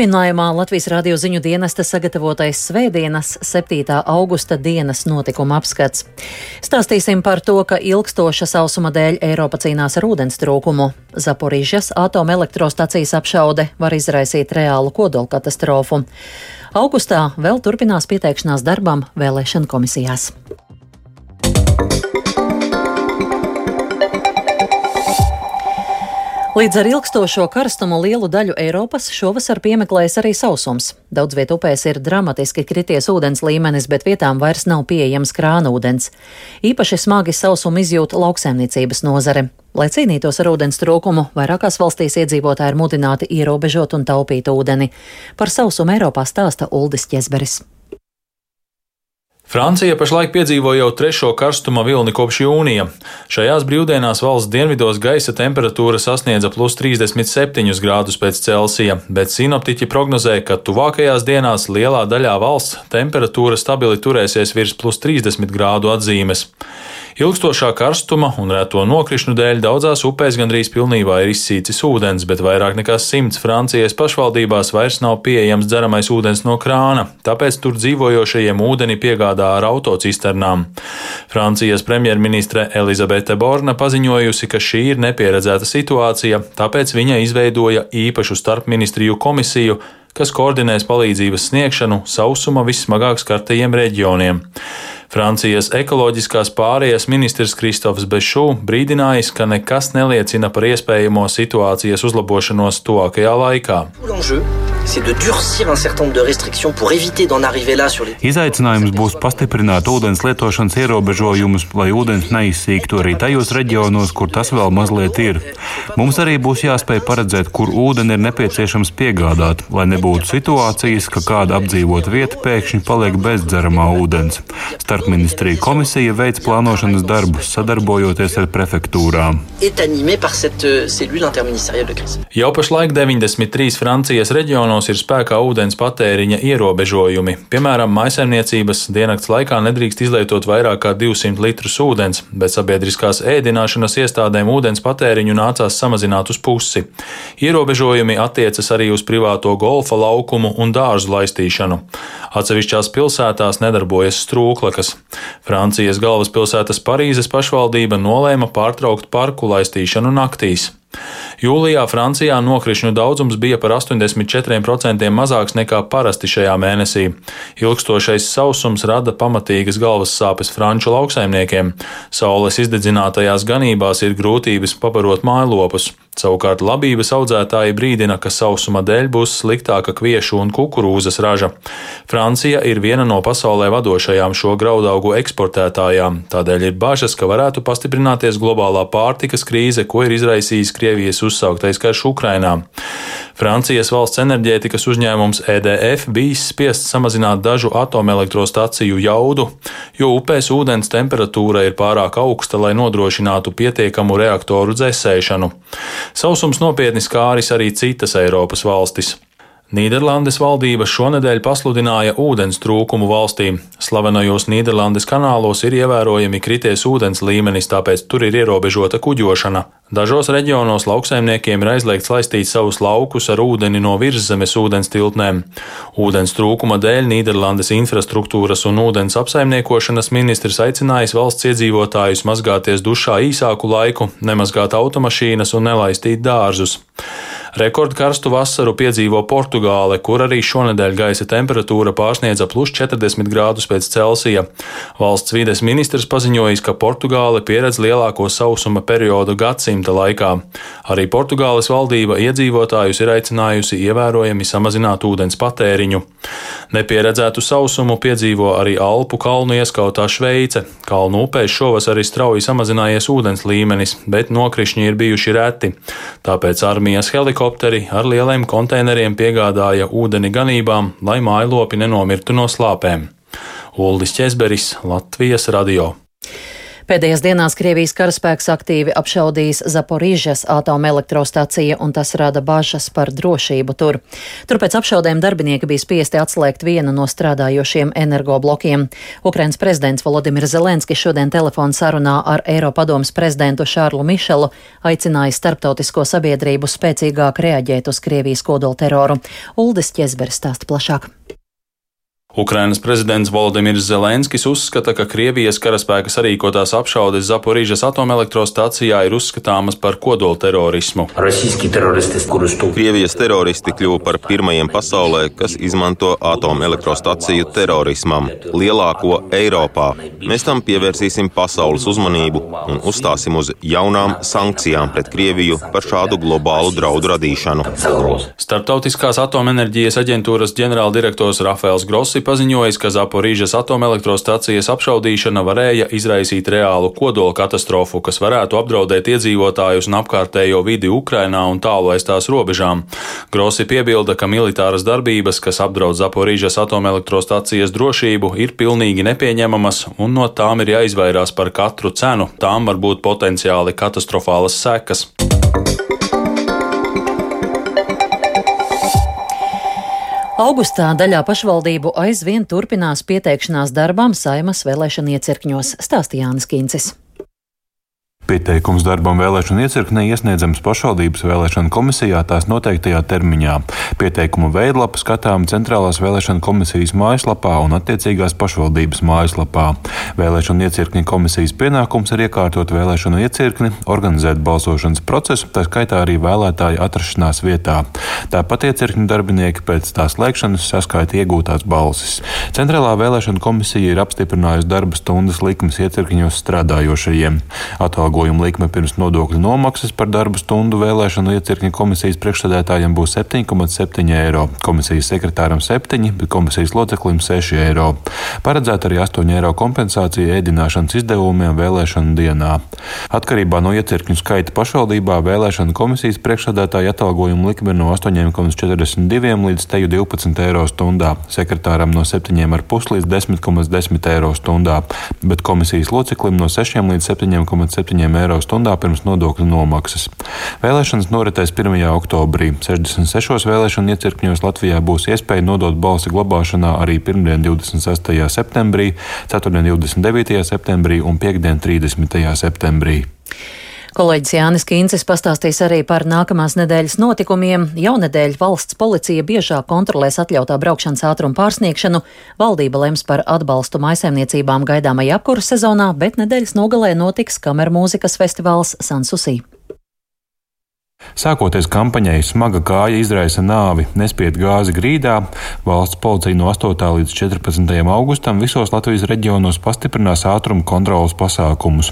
Turpinājumā Latvijas radio ziņu dienesta sagatavotais Svētdienas 7. augusta dienas notikuma apskats. Stāstīsim par to, ka ilgstoša sausuma dēļ Eiropa cīnās ar ūdens trūkumu. Zaporīžas atomelektrostacijas apšaude var izraisīt reālu kodolkatastrofu. Augustā vēl turpinās pieteikšanās darbam vēlēšana komisijās. Līdz ar ilgstošo karstumu lielu daļu Eiropas šovasar piemeklējas arī sausums. Daudz vietu upēs ir dramatiski krities ūdens līmenis, bet vietām vairs nav pieejams krānūdens. Īpaši smagi sausumu izjūt lauksēmniecības nozare. Lai cīnītos ar ūdens trūkumu, vairākās valstīs iedzīvotāji ir mudināti ierobežot un taupīt ūdeni. Par sausumu Eiropā stāsta Uldis Ķezberis. Francija pašlaik piedzīvo jau trešo karstuma vilni kopš jūnija. Šajās brīvdienās valsts dienvidos gaisa temperatūra sasniedza plus 37 grādus pēc Celsija, bet sinoptiķi prognozē, ka tuvākajās dienās lielā daļā valsts temperatūra stabili turēsies virs plus 30 grādu atzīmes. Ilgstošā karstuma un reto nokrišņu dēļ daudzās upēs gandrīz pilnībā ir izsīcis ūdens, bet vairāk nekā simts Francijas pašvaldībās vairs nav pieejams dzeramais ūdens no krāna, tāpēc tur dzīvojošajiem ūdeni piegādā ar autocisternām. Francijas premjerministre Elizabete Borna paziņojusi, ka šī ir nepieredzēta situācija, tāpēc viņa izveidoja īpašu starpministriju komisiju, kas koordinēs palīdzības sniegšanu sausuma vissmagāk skartajiem reģioniem. Francijas ekoloģiskās pārējas ministrs Kristofs Bešu brīdinājis, ka nekas neliecina par iespējamo situācijas uzlabošanos tuvākajā laikā. Izaicinājums būs pastiprināt ūdens lietošanas ierobežojumus, lai ūdens neizsīktu arī tajos reģionos, kur tas vēl mazliet ir. Mums arī būs jāspēj paredzēt, kur ūdeni ir nepieciešams piegādāt, lai nebūtu situācijas, ka kāda apdzīvota vieta pēkšņi paliek bez dzeramā ūdens. Starpministrija komisija veids plānošanas darbus, sadarbojoties ar prefektūrām. Jau pašlaik 93 Francijas reģionos reģionos ir spēkā ūdens patēriņa ierobežojumi. Piemēram, maisaimniecības diennakts laikā nedrīkst izlietot vairāk kā 200 litrus ūdens, bet sabiedriskās ēdināšanas iestādēm ūdens patēriņu nācās samazināt uz pusi. Ierobežojumi attiecas arī uz privāto golfa laukumu un dārzu laistīšanu. Atsevišķās pilsētās nedarbojas strūklakas. Francijas galvaspilsētas Parīzes pašvaldība nolēma pārtraukt parku laistīšanu naktīs. Jūlijā Francijā nokrišņu daudzums bija par 84% mazāks nekā parasti šajā mēnesī. Ilgstošais sausums rada pamatīgas galvas sāpes franču lauksaimniekiem. Saules izdedzinātajās ganībās ir grūtības pabarot mājlopus. Savukārt labības audzētāji brīdina, ka sausuma dēļ būs sliktāka kviešu un kukurūzas raža. Francija ir viena no pasaulē vadošajām šo graudaugu eksportētājām, tādēļ ir bažas, ka varētu pastiprināties globālā pārtikas krīze, ko ir izraisījis Krievijas uzsauktais karš Ukrainā. Francijas valsts enerģētikas uzņēmums EDF bijis spiests samazināt dažu atomelektrostaciju jaudu, jo upēs ūdens temperatūra ir pārāk augsta, lai nodrošinātu pietiekamu reaktoru dzēsēšanu. Sausums nopietni skāris arī citas Eiropas valstis. Nīderlandes valdība šonadēļ pasludināja ūdens trūkumu valstī. Slavenajos Nīderlandes kanālos ir ievērojami krities ūdens līmenis, tāpēc tur ir ierobežota kuģošana. Dažos reģionos lauksaimniekiem ir aizliegts laistīt savus laukus ar ūdeni no virszemes ūdens tiltnēm. Ūdens trūkuma dēļ Nīderlandes infrastruktūras un ūdens apsaimniekošanas ministrs aicinājis valsts iedzīvotājus mazgāties dušā īsāku laiku, nemazgāt automašīnas un nelaistīt dārzus. Rekordkarstu vasaru piedzīvo Portugāle, kur arī šonadēļ gaisa temperatūra pārsniedza plus 40 grādus pēc Celsija. Valsts vides ministrs paziņojis, ka Portugāle pieredz lielāko sausuma periodu gadsimta laikā. Arī Portugāles valdība iedzīvotājus ir aicinājusi ievērojami samazināt ūdens patēriņu. Nepieredzētu sausumu piedzīvo arī Alpu kalnu ieskautā Šveice. Kalnu upēs šovasar ir strauji samazinājies ūdens līmenis, bet nokrišņi ir bijuši reti. Tāpēc armijas helikopteri helikopteri ar lieliem konteineriem piegādāja ūdeni ganībām, lai mājlopi nenomirtu no slāpēm. Uldis Česberis, Latvijas radio. Pēdējās dienās Krievijas karaspēks aktīvi apšaudījis Zaporīžas atomelektrostaciju, un tas rada bažas par drošību tur. Turpēc apšaudēm darbinieki bija spiesti atslēgt vienu no strādājošiem energoblokiem. Ukrainas prezidents Volodimirs Zelenskis šodien telefonu sarunā ar Eiropadomas prezidentu Šārlu Mišelu aicināja starptautisko sabiedrību spēcīgāk reaģēt uz Krievijas kodolteroru. Uldis Ķezberis stāsta plašāk. Ukrainas prezidents Volodimirs Zelenskis uzskata, ka Krievijas karaspēka sarīkotās apšaudes Zaporīžas atomelektrostacijā ir uzskatāmas par kodolterorismu. Krievijas teroristi kļuva par pirmajiem pasaulē, kas izmanto atomelektrostaciju terorismam, lielāko Eiropā. Mēs tam pievērsīsim pasaules uzmanību un uzstāsim uz jaunām sankcijām pret Krieviju par šādu globālu draudu radīšanu. Startautiskās atomenerģijas aģentūras ģenerāldirektors Rafaels Grossi Pusi paziņojis, ka Zaporīžas atomelektrostacijas apšaudīšana varēja izraisīt reālu kodola katastrofu, kas varētu apdraudēt iedzīvotājus un apkārtējo vidi Ukrainā un tālu aiz tās robežām. Grosi piebilda, ka militāras darbības, kas apdraud Zaporīžas atomelektrostacijas drošību, ir pilnīgi nepieņemamas un no tām ir jāizvairās par katru cenu. Tām var būt potenciāli katastrofālas sekas. Augustā daļā pašvaldību aizvien turpinās pieteikšanās darbām saimas vēlēšana iecirkņos, stāstīja Jānis Kīncis. Pieteikums darbam vēlēšana iecirknē iesniedzams pašvaldības vēlēšana komisijā tās noteiktajā termiņā. Pieteikumu veidlapa skatām Centrālās vēlēšana komisijas mājaslapā un attiecīgās pašvaldības mājaslapā. Vēlēšana iecirkņa komisijas pienākums ir iekārtot vēlēšanu iecirkni, organizēt balsošanas procesu, tā skaitā arī vēlētāju atrašanās vietā. Tāpat iecirkņu darbinieki pēc tās slēgšanas saskaita iegūtās balsis. Centrālā vēlēšana komisija ir apstiprinājusi darba stundas likmes iecirkņos strādājošajiem. Atalgo atalgojuma likme pirms nodokļu nomaksas par darbu stundu vēlēšanu iecirkņa komisijas priekšsēdētājiem būs 7,7 eiro, komisijas sekretāram 7, bet komisijas loceklim 6 eiro. Paredzēta arī 8 eiro kompensācija ēdināšanas izdevumiem vēlēšanu dienā. Atkarībā no iecirkņu skaita pašvaldībā vēlēšanu komisijas priekšsēdētāja atalgojuma likme no 8,42 līdz 12 eiro stundā, sekretāram no 7,5 līdz 10,10 10 eiro stundā, bet komisijas loceklim no 6 līdz 7,7 eiro stundā pirms nodokļu nomaksas. Vēlēšanas noritēs 1. oktobrī. 66 vēlēšanu iecirkņos Latvijā būs iespēja nodot balsi glabāšanā arī pirmdien 26. septembrī, ceturtdien 29. septembrī un piekdien 30. septembrī. Kolēģis Jānis Kīncis pastāstīs arī par nākamās nedēļas notikumiem. Jaunedēļ valsts policija biežāk kontrolēs atļautā braukšanas ātruma pārsniegšanu, valdība lems par atbalstu maisaimniecībām gaidāmajā apkuru sezonā, bet nedēļas nogalē notiks kamermūzikas festivāls Sansusī. Sākoties kampaņai, smaga kāja izraisa nāvi, nespied gāzi grīdā. Valsts policija no 8. līdz 14. augustam visos Latvijas reģionos pastiprinās ātruma kontrolas pasākumus.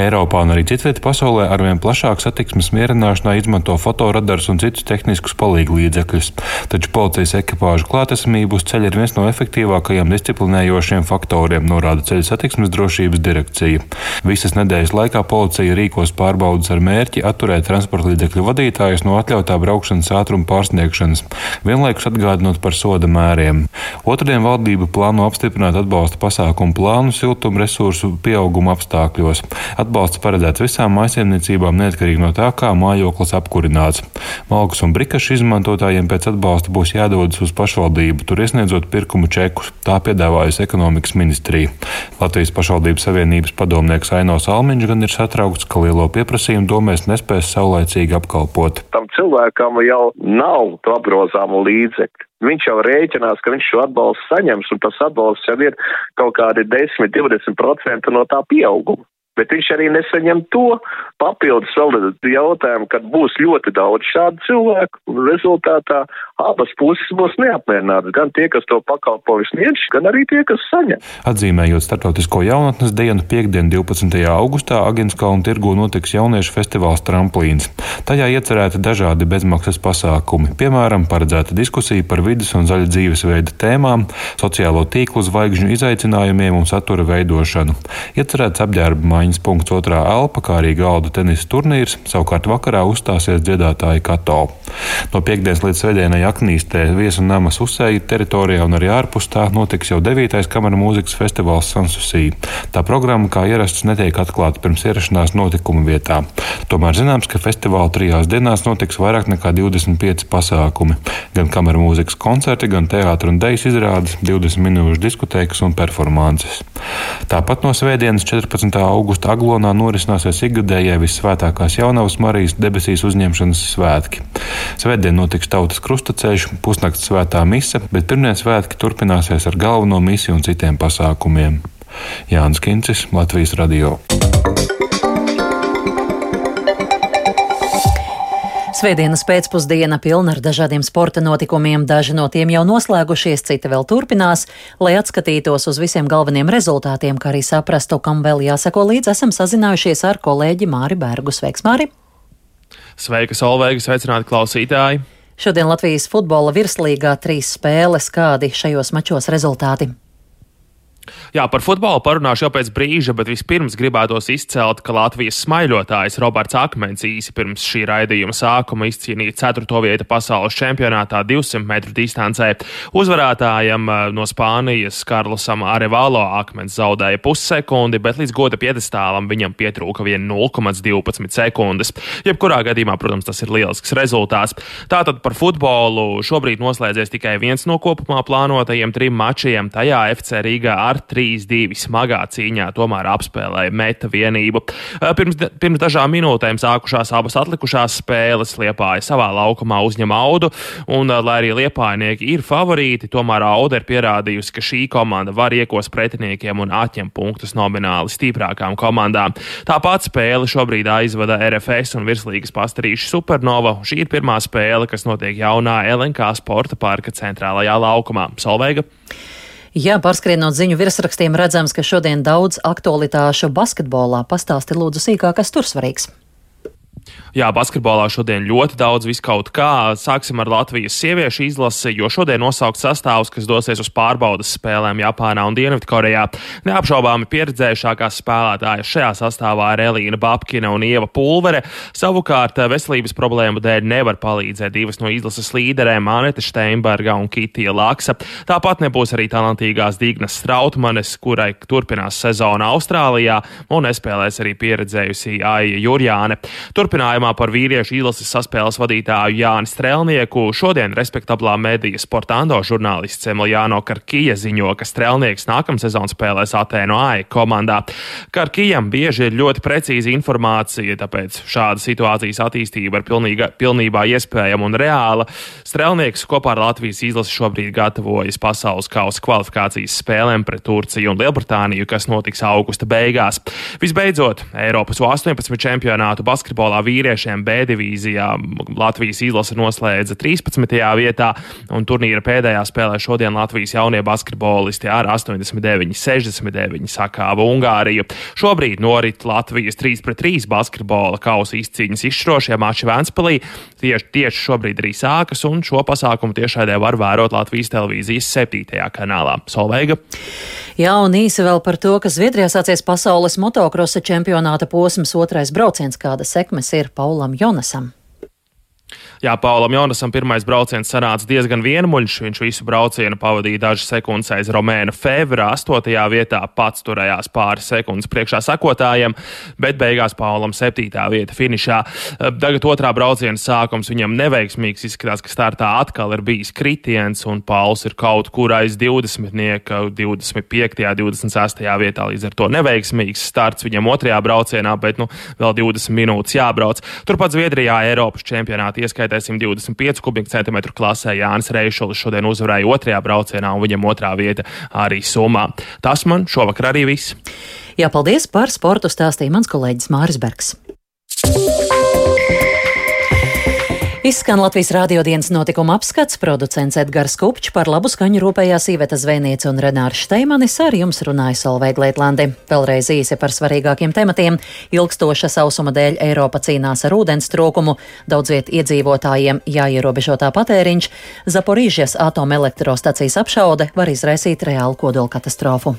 Eiropā un arī citvietā pasaulē arvien plašāk satiksmes mierināšanā izmanto fotoradars un citus tehniskus palīglīdzekļus. Taču policijas ekipāžu klātesamība uz ceļa ir viens no efektīvākajiem disciplinējošiem faktoriem, norāda ceļu satiksmes drošības direkcija. Visas nedēļas laikā policija rīkos pārbaudas ar mērķi atturēt transporta līdzekļu vadītājus no atļautā braukšanas ātruma pārsniegšanas, vienlaikus atgādinot par soda mēriem. Otradien valdība plāno apstiprināt atbalsta pasākumu plānu siltuma resursu pieauguma apstākļos. Atbalsts paredzēts visām maisaimniecībām neatkarīgi no tā, kā mājoklis apkurināts. Malkas un brikašu izmantotājiem pēc atbalsta būs jādodas uz pašvaldību, tur iesniedzot pirkumu čekus. Tā piedāvājusi ekonomikas ministrija. Latvijas pašvaldības savienības padomnieks Ainos Almiņš gan ir satraukts, ka lielo pieprasījumu domēs nespēs saulaicīgi apkalpot cilvēkam jau nav to apgrozāmu līdzekļu. Viņš jau rēķinās, ka viņš šo atbalstu saņems, un tas atbalsts jau ir kaut kādi 10-20% no tā pieauguma bet viņš arī nesaņem to papildus vēl jautājumu, kad būs ļoti daudz šādu cilvēku, un rezultātā abas puses būs neapmierinātas. Gan tie, kas to pakalpojumu sniedz, gan arī tie, kas saņem. Atzīmējot Startautisko jaunatnes dienu, piekdien, 12. augustā Agenskalnu tirgu notiks jauniešu festivāls Tramplīns. Tajā iecerēti dažādi bezmaksas pasākumi, piemēram, paredzēta diskusija par vidas un zaļa dzīvesveida tēmām, sociālo tīklu zvaigžņu izaicinājumiem un satura veidošanu. Iecerēts apģērba apmaiņas punkts otrā elpa, kā arī galda tenisa turnīrs. Savukārt vakarā uzstāsies dziedātāji Kato. No piekdienas līdz svētdienai Aknīstē viesu namas uzsēja teritorijā un arī ārpus tā notiks jau 9. kamera mūzikas festivāls Sansusī. Tā programma, kā ierasts, netiek atklāta pirms ierašanās notikuma vietā. Tomēr zināms, ka festivāla trijās dienās notiks vairāk nekā 25 pasākumi. Gan kamera mūzikas koncerti, gan teātris un dejas izrādes, 20 minūšu diskotēkas un performances. Tāpat no svētdienas 14. augusta Aglonā norisināsies ikgadējie visvētākās jaunavas Marijas debesīs uzņemšanas svētki. Svētdien notiks tautas krustaceļš, pusnakts svētā mise, bet pirmie svētki turpināsies ar galveno misiju un citiem pasākumiem. Jānis Kincis, Latvijas Radio. Svētdienas pēcpusdiena pilna ar dažādiem sporta notikumiem, daži no tiem jau noslēgušies, citi vēl turpinās. Lai atskatītos uz visiem galveniem rezultātiem, kā arī saprastu, kam vēl jāsako līdzi, esam sazinājušies ar kolēģi Māri Bergu. Sveiks, Māri! Sveika, Solveiga, sveicināti klausītāji! Šodien Latvijas futbola virslīgā trīs spēles, kādi šajos mačos rezultāti. Jā, par futbolu parunāšu jau pēc brīža, bet vispirms gribētos izcelt, ka Latvijas smaiļotājs Roberts Akmens īsi pirms šī raidījuma sākuma izcīnīja 4. vietu pasaules čempionātā 200 metru distancē. Uzvarētājam eh, no Spānijas Karlosam Arevalo Akmens zaudēja pussekundi, bet līdz goda piedestālam viņam pietrūka vien 0,12 sekundes. Jebkurā gadījumā, protams, tas ir lielisks rezultāts. Tātad par futbolu šobrīd noslēdzies tikai viens no kopumā plānotajiem trim mačiem. Tajā FC Rīgā ar 3-2 smagā cīņā tomēr apspēlēja meta vienību. Pirms, pirms dažām minūtēm sākušās abas atlikušās spēles Liepāja savā laukumā uzņem audu, un lai arī Liepājnieki ir favorīti, tomēr auda ir pierādījusi, ka šī komanda var iekos pretiniekiem un atņem punktus nomināli stiprākām komandām. Tāpat spēle šobrīd aizvada RFS un virslīgas pastarīša Supernova. Šī ir pirmā spēle, kas notiek jaunā LNK sporta parka centrālajā laukumā. Solveiga! Jā, pārskrienot ziņu virsrakstiem redzams, ka šodien daudz aktualitāšu basketbolā pastāsti lūdzu sīkāk, kas tur svarīgs. Jā, basketbolā šodien ļoti daudz viskaut kā. Sāksim ar Latvijas sieviešu izlasi, jo šodien nosaukt sastāvs, kas dosies uz pārbaudas spēlēm Japānā un Dienvidkorejā. Neapšaubāmi pieredzējušākās spēlētājas šajā sastāvā ir Elīna Babkina un Ieva Pulvere. Savukārt veselības problēmu dēļ nevar palīdzēt divas no izlases līderēm Anete Steinberga un Kitija Laksa. Tāpat nebūs arī talantīgās Dignas Strautmanes, kurai turpinās sezona Austrālijā un nespēlēs arī pieredzējusi Aija Jurjāne. Turpinājumā par vīriešu izlases saspēles vadītāju Jāni Strelnieku šodien respektablā medija Sportando žurnālists Emiljāno Karkija ziņo, ka Strelnieks nākamā sezonā spēlēs Atēnu AI komandā. Karkijam bieži ir ļoti precīza informācija, tāpēc šāda situācijas attīstība ir pilnīga, pilnībā iespējama un reāla. Strelnieks kopā ar Latvijas izlasi šobrīd gatavojas pasaules kausa kvalifikācijas spēlēm pret Turciju un Lielbritāniju, kas notiks augusta beigās. Visbeidzot, Eiropas 18 čempionātu basketbolā vīriešiem B divīzijā Latvijas izlase noslēdza 13. vietā, un turnīra pēdējā spēlē šodien Latvijas jaunie basketbolisti ar 89-69 sakāva Ungāriju. Šobrīd norit Latvijas 3-3 basketbola kausa izcīņas izšķirošie mači Vēnspilī. Tieši, tieši šobrīd arī sākas, un šo pasākumu tiešraidē var vērot Latvijas televīzijas 7. kanālā. Solveiga. Jā, un īsi vēl par to, ka Zviedrijā sācies pasaules motokrosa čempionāta posms otrais brauciens, kāda sekmes ir Paulam Jonasam. Jā, Paulam Jonasam pirmais brauciens sanāca diezgan vienmuļš. Viņš visu braucienu pavadīja dažas sekundes aiz Romēna Fevra, 8. vietā pats turējās pāris sekundes priekšā sakotājiem, bet beigās Paulam 7. vieta finišā. Tagad otrā brauciena sākums viņam neveiksmīgs. Izskatās, ka startā atkal ir bijis kritiens, un Pauls ir kaut kur aiz 20. 25. 26. vietā. Līdz ar to neveiksmīgs starts viņam otrajā braucienā, bet nu, vēl 20 minūtes jābrauc. Turpat Zviedrijā Eiropas čempionāta ieskaitā vērtēsim 25 kubikcentimetru klasē. Jānis Reišulis šodien uzvarēja otrajā braucienā, un viņam otrā vieta arī summā. Tas man šovakar arī viss. Jā, paldies par sportu stāstīja mans kolēģis Māris Bergs. Izskan Latvijas radiodienas notikuma apskats, producents Edgars Kupčs par labu skaņu rūpējās Īveta Zvēniece un Renārs Šteimanis ar jums runāja Solveig Leitlandi. Vēlreiz īsi par svarīgākiem tematiem. Ilgstoša sausuma dēļ Eiropa cīnās ar ūdens trūkumu, daudz viet iedzīvotājiem jāierobežotā patēriņš, Zaporīžies atomelektrostacijas apšaude var izraisīt reālu kodolkatastrofu.